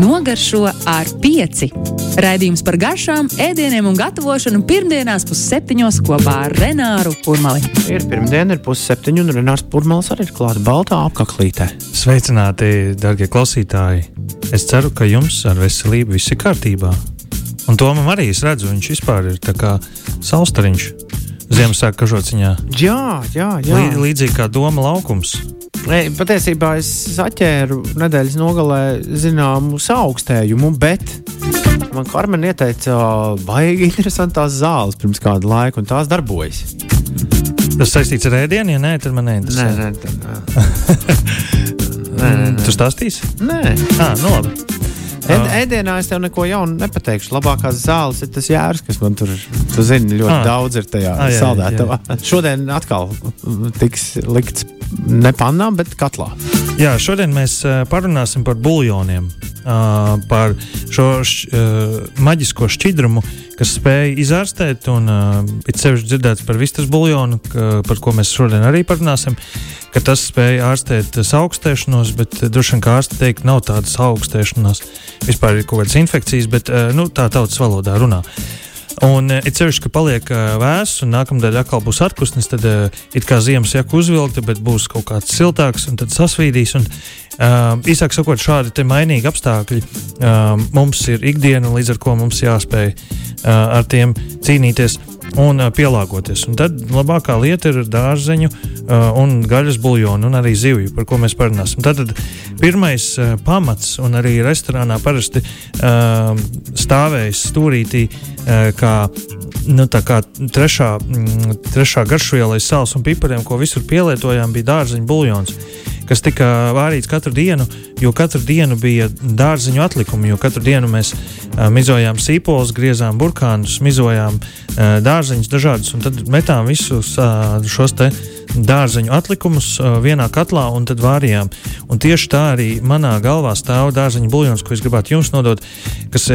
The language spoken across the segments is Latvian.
Nogaršo ar pieci. Raidījums par garšām, ēdieniem un gatavošanu pirmdienās pusseptiņos kopā ar Renāru Kurmali. Ir pirmdiena, ir pusseptiņi, un Renārs Pūraņš arī ir klāts baltā apaklītē. Sveicināti, darbie klausītāji! Es ceru, ka jums ar veselību viss ir kārtībā. Un to man arī es redzu, viņš vispār ir kā saulstariņš Ziemassvētku kažociņā. Jā, jā, jā. Lī, līdzīgi kā doma laukums. Ei, patiesībā es atķēru nedēļas nogalē zināmu augstējumu, bet man Karmen ieteica baigi interesantās zāles pirms kāda laika, un tās darbojas. Tas saistīts ar ēdienu, ja nē, tad man neinteresē. Nē, nē, tā, nē. nē, nē, nē. Tu stāstīsi? Nē. Ah, nu labi. Ēd, ēdienā es tev neko jaunu nepateikšu. Labākās zāles ir tas jērs, kas man tur, tu zini, ļoti Ah. daudz ir tajā Ah, jā, jā, saldētavā. Šodien atkal tiks likts ne pannā, bet katlā. Jā, šodien mēs uh, parunāsim par buļļoniem, par šo maģisko šķidrumu, kas spēj izārstēt, un uh, it sevišķi dzirdēts par vistas buļļonu, par ko mēs šodien arī parunāsim, ka tas spēj ārstēt augstēšanos, bet uh, droši vien kā ārsti teikt, nav tādas augstēšanās. Vispār ir kaut kādas infekcijas, bet uh, nu, tā tautas valodā runā. Un uh, it sevišķi, ka paliek uh, vēss, un nākamnedēļ atkal būs atpūsnis, tad uh, it kā ziemas jaka uzvilkta, bet būs kaut kāds siltāks, un tad sasvīdīs. Un, uh, īsāk sakot, šādi mainīgi apstākļi uh, mums ir ikdiena, līdz ar ko mums jāspēj uh, ar tiem cīnīties un pielāgoties. Un tad labākā lieta ir dārzeņu un gaļas buļļonu, un arī zivju, par ko mēs parunāsim. Tad pirmais pamats, un arī restorānā parasti stāvējis stūrītī, kā, nu, tā kā trešā, mm, trešā garšviela aiz sāls un pipariem, ko visur pielietojām, bija dārzeņu buļļons kas tika vārīts katru dienu, jo katru dienu bija dārziņu atlikumi. Jo katru dienu mēs uh, mizojām sīpolus, griezām burkānus, mizojām uh, dārziņus dažādus, un tad metām visus uh, šos te dārzeņu atlikumus vienā katlā un tad vārījām. Un tieši tā arī manā galvā stāv dārzeņu buļļons, ko es gribētu jums nodot, kas,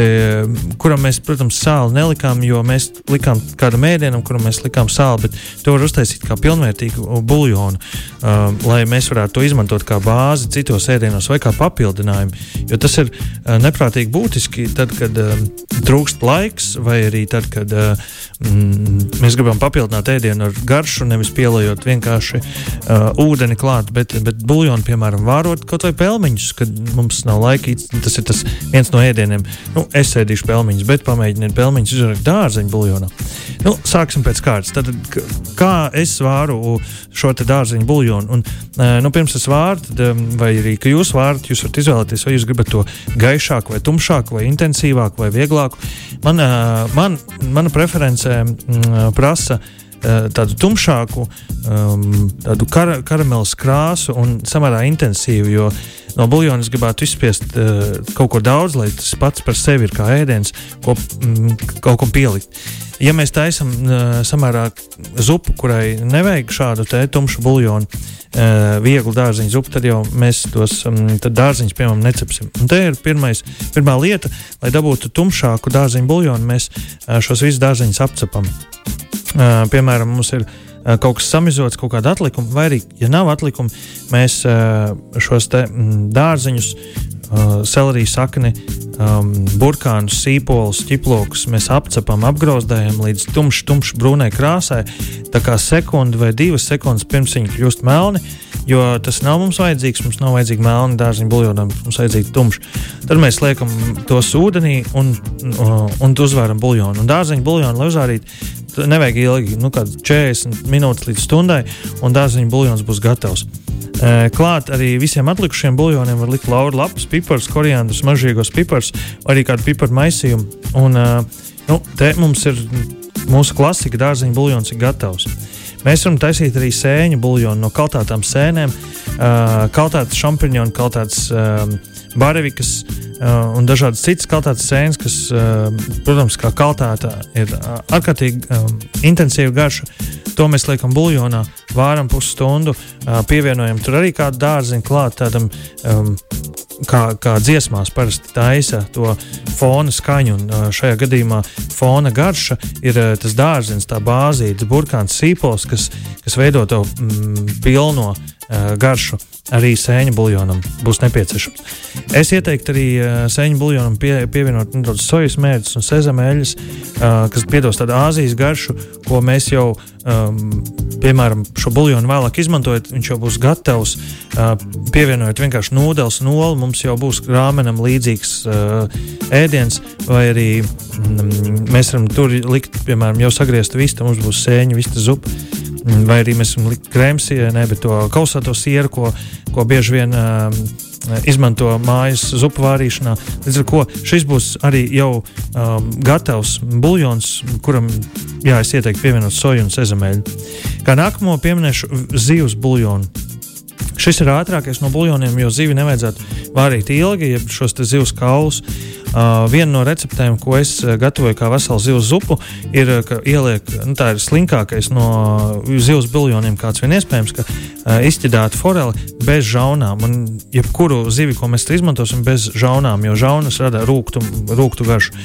kuram mēs, protams, sāli nelikām, jo mēs likām kādam ēdienam, kuram mēs likām sāli, bet to var uztaisīt kā pilnvērtīgu buļļonu, uh, lai mēs varētu to izmantot kā bāzi citos ēdienos vai kā papildinājumu. Jo tas ir uh, neprātīgi būtiski tad, kad uh, trūkst laiks, vai arī tad, kad uh, mm, mēs gribam papildināt ēdienu ar garšu, nevis pielājot vienkārši uh, ūdeni klāt, bet, bet buļļonu, piemēram, vārot kaut vai pelmeņus, kad mums nav laika. Tas ir tas viens no ēdieniem. Nu, es ēdīšu pelmeņus, bet pamēģiniet pelmeņus izdarīt dārzeņu buļļonā. Nu, sāksim pēc kārtas. Tad, kā es vāru šo te dārzeņu buļļonu? Un, uh, nu, pirms es vāru, tad, vai arī jūs vārat, jūs varat izvēlēties, vai jūs gribat to gaišāku, vai tumšāku, vai intensīvāku, vai vieglāku. Man, uh, man, mana preference prasa tādu tumšāku, um, tādu kar karameļa krāsu un samērā intensīvu. Jo no buļļona es gribētu izspiest uh, kaut ko daudz, lai tas pats par sevi ir kā ēdiens, ko mm, kaut kam pielikt. Ja mēs taisām uh, samērā zupu, kurai nevajag šādu tumšu buļļonu, uh, vieglu dārziņu zupu, tad jau mēs tos um, dārziņus, piemēram, necepsim. Un te ir pirmais, pirmā lieta, lai dabūtu tumšāku dārziņu buļļonu, mēs uh, šos visus dārziņus apcepam. Uh, piemēram, mums ir uh, kaut kas samizots, kaut kāda atlikuma, vai arī, ja nav atlikuma, mēs uh, šos te, mm, dārziņus, seleriju sakni, um, burkānus, sīpolus, ķiplokus mēs apcepam, apgrauzdējam līdz tumšs, tumšs brūnai krāsai. Tā kā sekundi vai divas sekundes pirms viņi kļūst melni, jo tas nav mums vajadzīgs. Mums nav vajadzīgi melni dārziņu buļļonam, mums vajadzīgi tumši. Tad mēs liekam tos ūdenī un, un, un uzvēram buļļonu. Dārziņu buļļonu, lai uzvārītu, nevajag ilgi, nu, kāds 40 minūtes līdz stundai, un dārziņu buļļons būs gatavs. Klāt arī visiem atlikušiem buļļoniem var likt lauru lapus, pipars, koriandrus, mažīgos pipars, arī kādu piparu maisījumu. Un, nu, te mums ir mūsu klasika, dārziņu buļļons ir gatavs. Mēs varam taisīt arī sēņu buļļonu no kaltātām sēnēm, kaltātas šampiņonu, kaltātas um, baravikas uh, un dažādas citas kaltātas sēnes, kas, uh, protams, kā kaltāta ir uh, ārkārtīgi um, intensīva garša. To mēs liekam buļļonā, vāram pusstundu, uh, pievienojam tur arī kādu dārziņu klāt tādam. Um, Kā, kā dziesmās parasti taisa to fona skaņu, un uh, šajā gadījumā fona garša ir uh, tas dārziņš, tā bāzīte, burkāns, sīpols, kas, kas veido to mm, pilno garšu arī sēņa buljonam būs nepieciešams. Es ieteiktu arī sēņa buljonam pie, pievienot nedaudz sojas mērķus un sezamēļus, kas piedos tādu Āzijas garšu, ko mēs jau, um, piemēram, šo buļbuļsāļu vēlāk izmantojot, viņš jau būs gatavs. Uh, pievienojot vienkārši nūdeles un olu, mums jau būs rāmenam līdzīgs uh, ēdiens, vai arī mm, mēs varam tur likt, piemēram, jau sagrieztu vistu, mums būs sēņu, vista zupa. Vai arī mēs esam likt krēmsienu, bet to kausēto sieru, ko, ko bieži vien uh, izmanto mājas zupu vārīšanā. Līdz ar to šis būs arī jau um, gatavs buļļons, kuram jā, es ieteiktu pievienot soju un sezamēļu. Kā nākamo pieminēšu zivs buļļonu. Šis ir ātrākais no buļļoniem, jo zivi nevajadzētu vārīt ilgi, ja šos zivs kaulus. Uh, viena no receptēm, ko es gatavoju kā veselu zivs zupu, ir, ka ieliek, nu, tā ir slinkākais no zivs buļļoniem, kāds vien iespējams, ka uh, izķidāta foreli bez žaunām. Un jebkuru zivi, ko mēs izmantosim, bez žaunām, jo žaunas rada rūktu, rūktu garšu.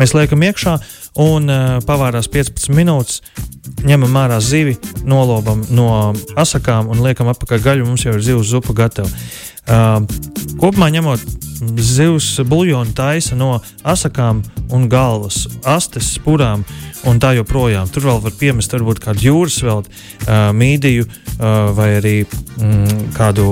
Mēs liekam iekšā un uh, pavārās 15 minūtes ņemam ārā zivi, nolobam no asakām un liekam apakaļ gaļu. Mums jau ir zivs zupa gatava. Uh, kopumā ņemot zivs buļbuļsāļu taisa no asakām un galvas, astes, spurām un tā joprojām. Tur vēl var piemest varbūt kādu jūras velti, uh, mīdiju uh, vai arī mm, kādu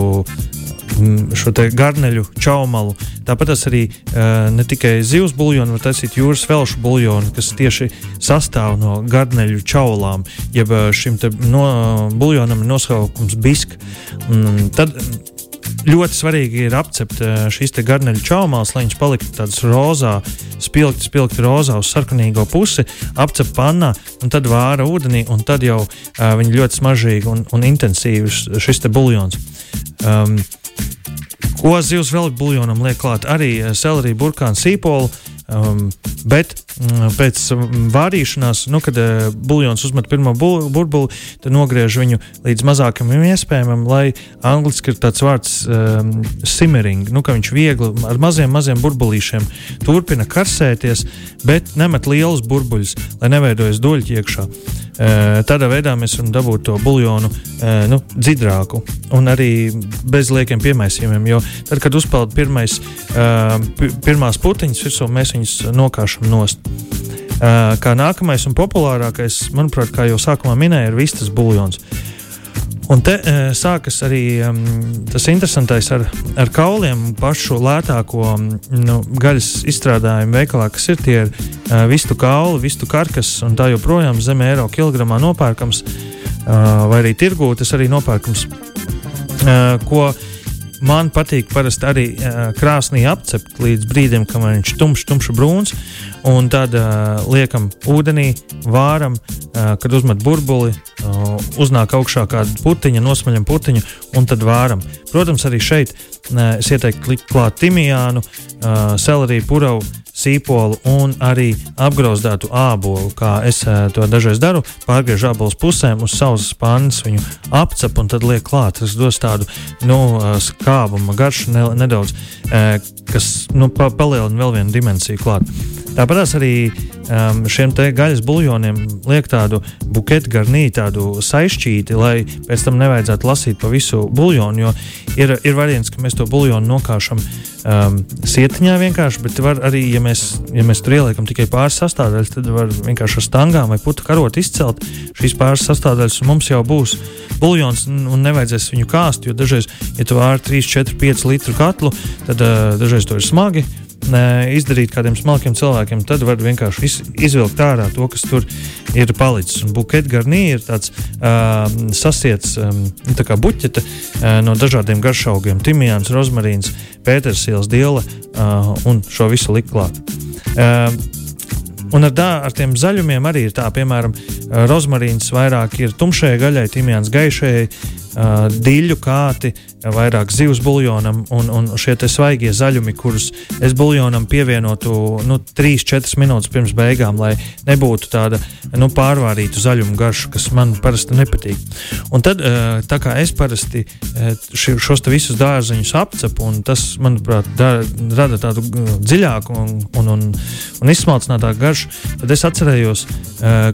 šo garneļu čaumalu. Tāpat arī uh, ne tikai zivs buļbuļsāļu, bet arī jūras velšu buļbuļsāļu, kas tieši sastāv no garneļu čaulām, jeb šim no, buļbuļsāļam ir nosaukums bisk. Mm, tad, ļoti svarīgi ir apcept šīs garneļu čaumās, lai viņas paliktu tādas rozā, spilgti, spilgti rozā uz sarkanīgo pusi, apcept pannā un tad vāra ūdenī, un tad jau uh, viņi ļoti smaržīgi un, un intensīvi šis buļļons. Um, Ko zivs vēl buļļonam liek klāt? Arī eh, seleriju, burkānu, sīpolu. Um, bet pēc vārīšanās, nu, kad uh, buļļons uzmet pirmo bul burbuli, tad nogriež viņu līdz mazākam iespējamam, lai angliski ir tāds vārds um, simmering, nu, ka viņš viegli ar maziem, maziem burbulīšiem turpina karsēties, bet nemet lielus burbuļus, lai neveidojas duļķi iekšā. Tādā veidā mēs varam dabūt to buļļonu nu, dziļāku un arī bez liekiem piemaisījumiem. Jo tad, kad uzpeld pirmais, pirmās putiņas virsū, mēs viņus nokāšam nost. Kā nākamais un populārākais, manuprāt, kā jau sākumā minēja, ir vistas buļļons. Un te e, sākas arī um, tas interesantais ar, ar kauliem. Pašu lētāko nu, gaļas izstrādājumu veikalā, kas ir tie ir uh, vistu kauli, vistu karkas un tā joprojām zem eiro kilogramā nopērkams, uh, vai arī tirgū tas arī nopērkams. Uh, ko man patīk parasti arī krāsnī apcept līdz brīdim, kamēr viņš ir tumšs, tumšs brūns. Un tad uh, liekam ūdenī, vāram, uh, kad uzmet burbuli, uh, uznāk augšā kāda putiņa, nosmaļam putiņu un tad vāram. Protams, arī šeit uh, es ieteiktu likt klāt timijānu, uh, seleriju, puravu sīpolu un arī apgrauzdētu ābolu, kā es uh, to dažreiz daru. Pārgriežu ābolus pusēm uz savas pannas, viņu apcep un tad liek klāt. Tas dos tādu nu, skābumu, garšu ne, nedaudz, uh, kas nu, pa, palielina vēl vienu dimensiju klāt. Tāpat arī um, šiem gaļas buļļoniem liek tādu buketu garnī, tādu saistīti, lai pēc tam nevajadzētu lasīt pa visu buļļonu. Jo ir, ir variants, ka mēs to buļļonu nokāšam um, sietiņā vienkārši, bet arī, ja mēs, ja mēs tur ieliekam tikai pāris sastāvdaļas, tad var vienkārši ar stangām vai putu karotu izcelt šīs pāris sastāvdaļas, un mums jau būs buļļons, un nevajadzēs viņu kāst. Jo dažreiz, ja tu vāri 3, 4, 5 litru katlu, tad uh, dažreiz to ir smagi izdarīt kādiem smalkiem cilvēkiem, tad var vienkārši iz, izvilkt ārā to, kas tur ir palicis. Buļbuļsāļu garnī ir tāds uh, sasiets um, tā buķete uh, no dažādiem garšaugiem - timijāns, rozmarīns, pētersīls, diela uh, un šo visu likt klāt. Uh, Un ar, dā, ar tiem zaļumiem arī ir tā, piemēram, rozmarīns vairāk ir tumšajai gaļai, timjāns gaišajai, uh, diļu kāti, vairāk zivs buļļonam, un, un šie svaigie zaļumi, kurus es buļļonam pievienotu nu, 3-4 minūtes pirms beigām, lai nebūtu tāda nu, pārvārīta zaļuma garša, kas man parasti nepatīk. Un tad, uh, tā kā es parasti uh, šos visus dārziņus apcepu, un tas, manuprāt, da, rada tādu dziļāku un, un, un, un izsmalcinātāku garšu, tad es atcerējos,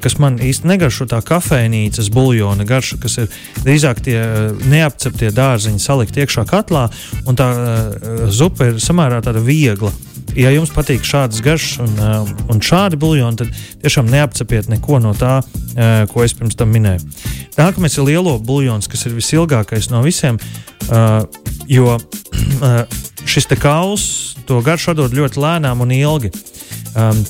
kas man īsti negaršo tā kafejnīcas buļļona garša, kas ir drīzāk tie neapceptie dārziņi salikt iekšā katlā, un tā uh, zupa ir samērā viegla. Ja jums patīk šādas garšas un, uh, un šādi buļļoni, tad tiešām neapcepiet neko no tā, uh, ko es pirms tam minēju. Nākamais ir lielo buļļons, kas ir visilgākais no visiem, uh, jo uh, šis kauls to garšu dod ļoti lēnām un ilgi. Um,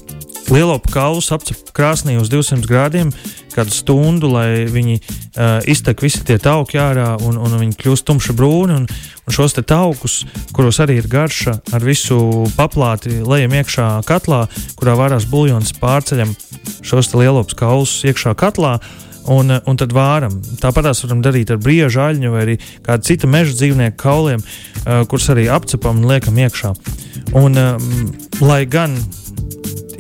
Lielopu kaulus apcep krāsnī uz 200 grādiem kādu stundu, lai viņi uh, iztek visi tie tauki ārā un, un viņi kļūst tumši brūni. Un, un šos te taukus, kuros arī ir garša, ar visu paplāti lejam iekšā katlā, kurā vārās buļļons pārceļam šos lielopus kaulus iekšā katlā. Un, un tad vāram. Tāpat mēs varam darīt ar brīvžu aļņu vai kādu citu meža dzīvnieku kauliem, uh, kurus arī apcepam un liekam iekšā. Un, um, lai gan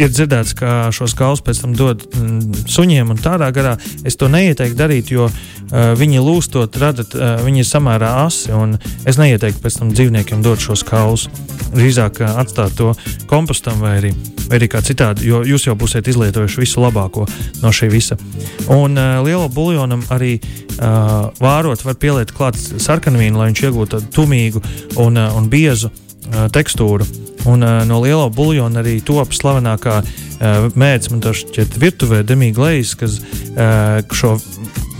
ir dzirdēts, ka šos galus pēc tam dod mm, suņiem, un tādā garā es to neieteiktu darīt, jo uh, viņi lūstot, radat, uh, viņi ir samērā asi, un es neieteiktu pēc tam dzīvniekiem dot šos kaulus. Drīzāk uh, atstāt to kompostam vai arī, vai arī kā citādi, jo jūs jau būsiet izlietojuši visu labāko no šī visa. Un uh, lielo buljonam arī uh, vārot var pieliet klāt sarkanvīnu, lai viņš iegūtu tādu tumīgu un, uh, un biezu uh, tekstūru. Un uh, no lielo buļļona arī top slavenākā uh, mēdz, man šķiet, virtuvē demīglējs, kas uh, šo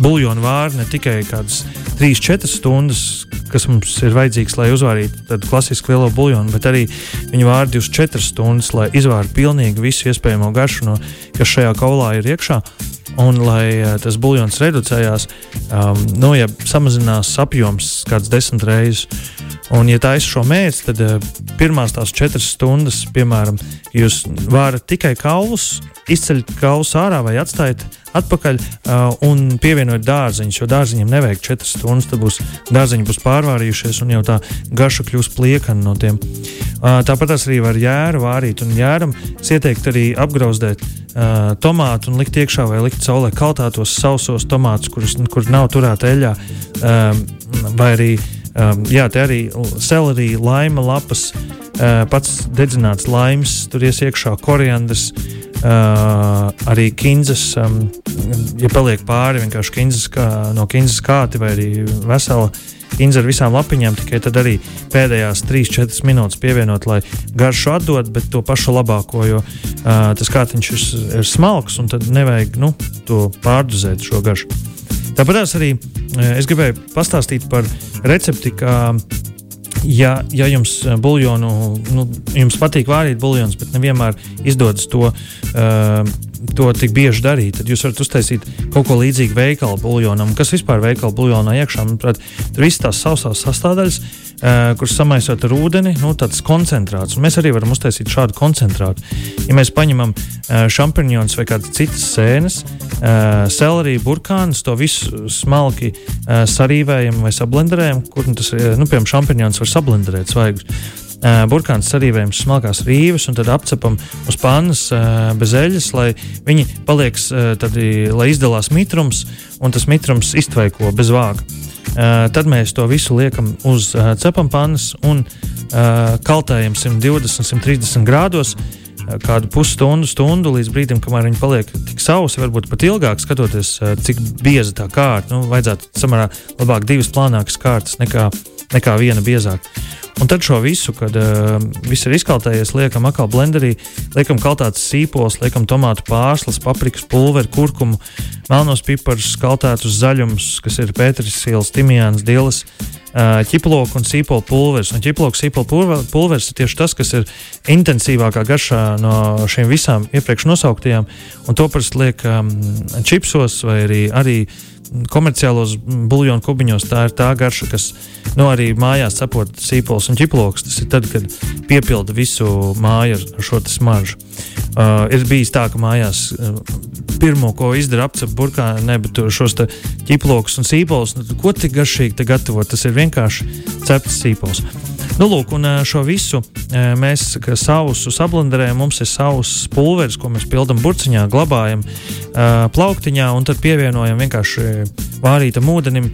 buļļonu vāra ne tikai kādas 3-4 stundas, kas mums ir vajadzīgs, lai uzvārītu tādu klasisku lielo buļļonu, bet arī viņi vāra 24 stundas, lai izvārītu pilnīgi visu iespējamo garšu, no, kas šajā kaulā ir iekšā. Un, lai uh, tas buļļons reducējās, um, nu, ja samazinās apjoms kāds desmit reizes, Un, ja taisa šo mērķi, tad uh, pirmās tās četras stundas, piemēram, jūs varat tikai kaulus, izceļat kaulus ārā vai atstājat atpakaļ uh, un pievienojat dārziņus, jo dārziņiem nevajag četras stundas. Tad būs dārziņi būs pārvārījušies un jau tā garša kļūs pliekana no tiem. Uh, tāpat arī var jēru vārīt un jēram. Es ieteiktu arī apgrauzdēt uh, tomātu un likt iekšā vai likt saulē kaltātos sausos tomātus, kurus kur nav turēti eļļā. Uh, vai arī Um, jā, te arī selerija, laima lapas, uh, pats dedzināts laims, tur ies iekšā koriandrs, uh, arī kinzas. Um, ja paliek pāri vienkārši kinzas, kā, no kinzas kāti vai arī vesela kinza ar visām lapiņām, tikai tad arī pēdējās 3-4 minūtes pievienot, lai garšu atdod, bet to pašu labāko, jo uh, tas kātiņš ir, ir smalks un tad nevajag nu, to pārdozēt šo garšu. Tāpat arī es gribēju pastāstīt par recepti, ka ja, ja jums buļļonu, nu, jums patīk vārīt buļļonus, bet nevienmēr izdodas to. Uh, to tik bieži darīt, tad jūs varat uztaisīt kaut ko līdzīgu veikalu buļļonam. Kas vispār ir veikalu buļļonā iekšā? Manuprāt, tur viss tās sausās sastāvdaļas, uh, kuras samaisot ar ūdeni, nu, tāds koncentrāts. Un mēs arī varam uztaisīt šādu koncentrātu. Ja mēs paņemam uh, šampūņus vai kādas citas sēnes, uh, seleriju, burkānus, to visu smalki uh, sarīvējam vai sablenderējam, kur nu, tas ir, nu, piemēram, šampūņus var sablenderēt svaigus. Burkāns sarīvējam smalkās rīves un tad apcepam uz pannas bez eļļas, lai viņi paliek, tad, lai izdalās mitrums un tas mitrums iztvaiko bez vāga. Tad mēs to visu liekam uz cepam pannas un kaltējam 120, 130 grādos. Kādu pusstundu, stundu līdz brīdim, kamēr viņi paliek tik sausi, varbūt pat ilgāk, skatoties, cik bieza tā kārta. Nu, vajadzētu samērā labāk divas plānākas kārtas nekā, nekā viena biezāka. Un tad šo visu, kad uh, viss ir izkaltējies, liekam atkal blenderī, liekam kaltāts sīpols, liekam tomātu pārslas, paprikas pulveri, kurkumu, melnos piparus, kaltātus zaļumus, kas ir pētersīls, timijāns, dielas, uh, ķiploku un sīpolu pulveris. Un ķiploku sīpolu pulveris ir tieši tas, kas ir intensīvākā garšā no šīm visām iepriekš nosauktajām, un to parasti liek um, čipsos vai arī, arī komerciālos buļbuļsāļu kubiņos tā ir tā garša, kas nu, arī mājās cepot sīpols un ķiploks. Tas ir tad, kad piepilda visu māju ar šo smaržu. Uh, ir bijis tā, ka mājās uh, pirmo, ko izdara apcep burkā, nebūtu šos ķiplokus un sīpolus. Nu, ko tik garšīgi gatavot? Tas ir vienkārši cepts sīpols. Nu, lūk, un šo visu mēs sausu sablenderējam. Mums ir savs pulveris, ko mēs pildām burciņā, glabājam plauktiņā un tad pievienojam vienkārši vārītam ūdenim.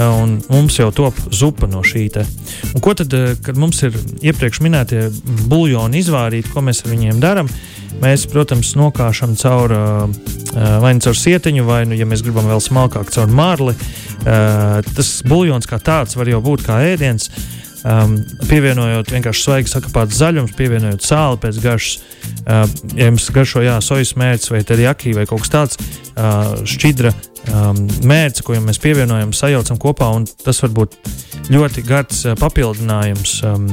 Un mums jau top zupa no šī. Te. Un ko tad, kad mums ir iepriekš minētie buļļoni izvārīti, ko mēs ar viņiem darām? Mēs, protams, nokāšam caur vai nu caur sietiņu, vai, nu, ja mēs gribam vēl smalkāk, caur mārli. Tas buļļons kā tāds var jau būt kā ēdiens. Um, pievienojot vienkārši svaigi sakapāts zaļums, pievienojot sāli pēc garšas. Uh, ja jums garšo jā, sojas mērķis vai terjaki vai kaut kas tāds, uh, šķidra um, mērķis, ko mēs pievienojam, sajaucam kopā, un tas var būt ļoti garš uh, papildinājums. Um,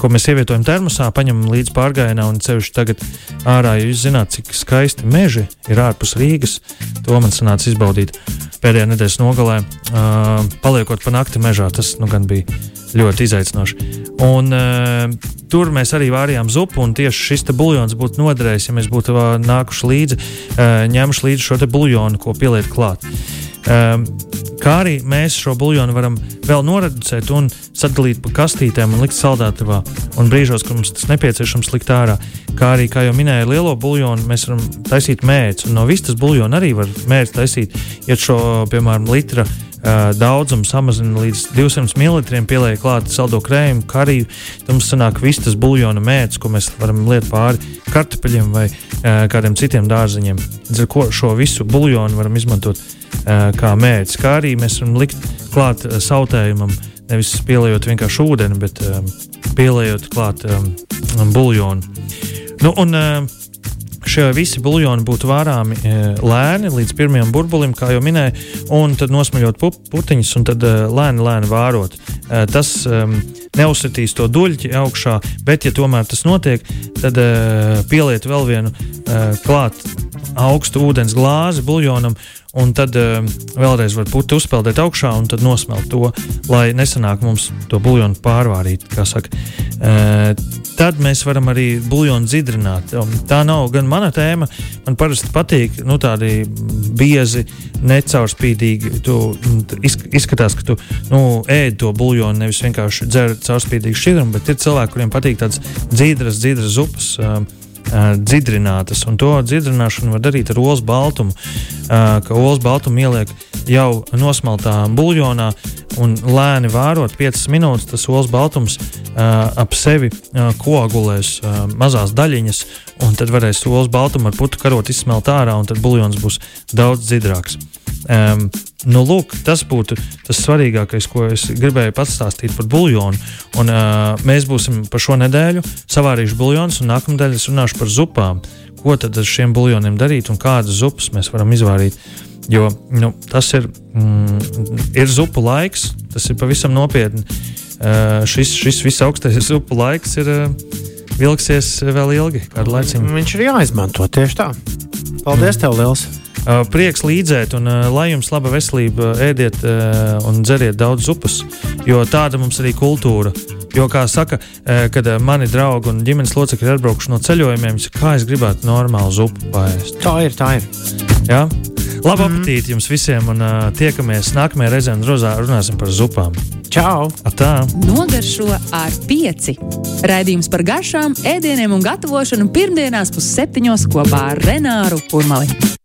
ko mēs ievietojam termosā, paņemam līdzi pārgājienā, un ceļš tagad ārā, ja jūs zināt, cik skaisti meži ir ārpus Rīgas, to man sanāca izbaudīt pēdējā nedēļas nogalē, uh, paliekot pa nakti mežā. Tas nu, gan bija ļoti izaicinoši. Un, uh, tur mēs arī vārījām zupu, un tieši šis buļļons būtu noderējis, ja mēs būtu nākuši līdzi, uh, ņēmuši līdzi šo buļļonu, ko pieliet klāt. Um, kā arī mēs šo buļļonu varam vēl noreducēt un sadalīt pa kastītēm un likt saldētavā. Un brīžos, kad mums tas nepieciešams, likt ārā. Kā arī, kā jau minēju, lielo buļļonu mēs varam taisīt mērķus. No vistas buļļona arī var mērķi taisīt, ja šo, piemēram, litra Uh, daudzumu samazina līdz 200 ml, pieliek klāt saldo krējumu, kariju. Tad mums sanāk viss tas buļļona mērķis, ko mēs varam liet pāri kartupeļiem vai uh, kādiem citiem dārzeņiem. Līdz ar to šo visu buļļonu varam izmantot uh, kā mērķis. Kā arī mēs varam likt klāt uh, sautējumam, nevis pieliekot vienkārši ūdeni, bet um, pieliekot klāt um, buļļonu. Nu, un, uh, Šie visi buļļoni būtu vārāmi e, lēni līdz pirmajam burbulim, kā jau minēju, un tad nosmaļot putiņus un tad e, lēni, lēni vārot. E, tas neuzsitīs to duļķi augšā, bet, ja tomēr tas notiek, tad pieliet vēl vienu klāt augstu ūdens glāzi buļļonam un tad uh, vēlreiz var putu uzpeldēt augšā un tad nosmelt to, lai nesanāk mums to buļļonu pārvārīt. Uh, tad mēs varam arī buļļonu dzidrināt. Tā nav gan mana tēma. Man parasti patīk nu, tādi biezi, necaurspīdīgi. Tu izskatās, ka tu nu, ēd to buļļonu, nevis vienkārši dzer caurspīdīgu šķidrumu, bet ir cilvēki, kuriem patīk tādas dzīdras, dzīdras zupas. Uh, dzirdinātas. Un to dzirdināšanu var darīt ar olas baltumu, ka olas baltumu ieliek jau nosmaltā buļļonā un lēni vārot 5 minūtes. Tas olas baltums ap sevi koagulēs mazās daļiņas, un tad varēs olas baltumu ar putu karot izsmelt ārā, un tad buļļons būs daudz dziļāks. Um, nu, lūk, tas būtu tas svarīgākais, ko es gribēju pastāstīt par buļļonu. Uh, mēs būsim par šo nedēļu savārījuši buļļonus, un nākamā nedēļa es runāšu par zupām. Ko tad ar šiem buļļoniem darīt un kādas zupas mēs varam izvairīt? Jo nu, tas ir, mm, ir zupu laiks, tas ir pavisam nopietni. Uh, šis, šis visaugstais zupu laiks ir uh, vilksies vēl ilgi, kādu laiku. Viņš ir jāizmanto tieši tā. Paldies, mm. tev, Liels! Uh, prieks līdzēt, un uh, lai jums laba veselība, ēdiet un dzeriet daudz zupas, jo tāda mums arī kultūra. Jo, kā saka, kad mani draugi un ģimenes locekļi ir atbraukuši no ceļojumiem, kā es gribētu normālu zupu pāriest. Tā ir, tā ir. Ja? Labu mm. apetīti jums visiem, un uh, tiekamies nākamajā reizē, un runāsim par zupām. Čau! Atā. Nogaršo ar pieci. Raidījums par garšām, ēdieniem un gatavošanu pirmdienās pusseptiņos kopā ar Renāru Kurmali.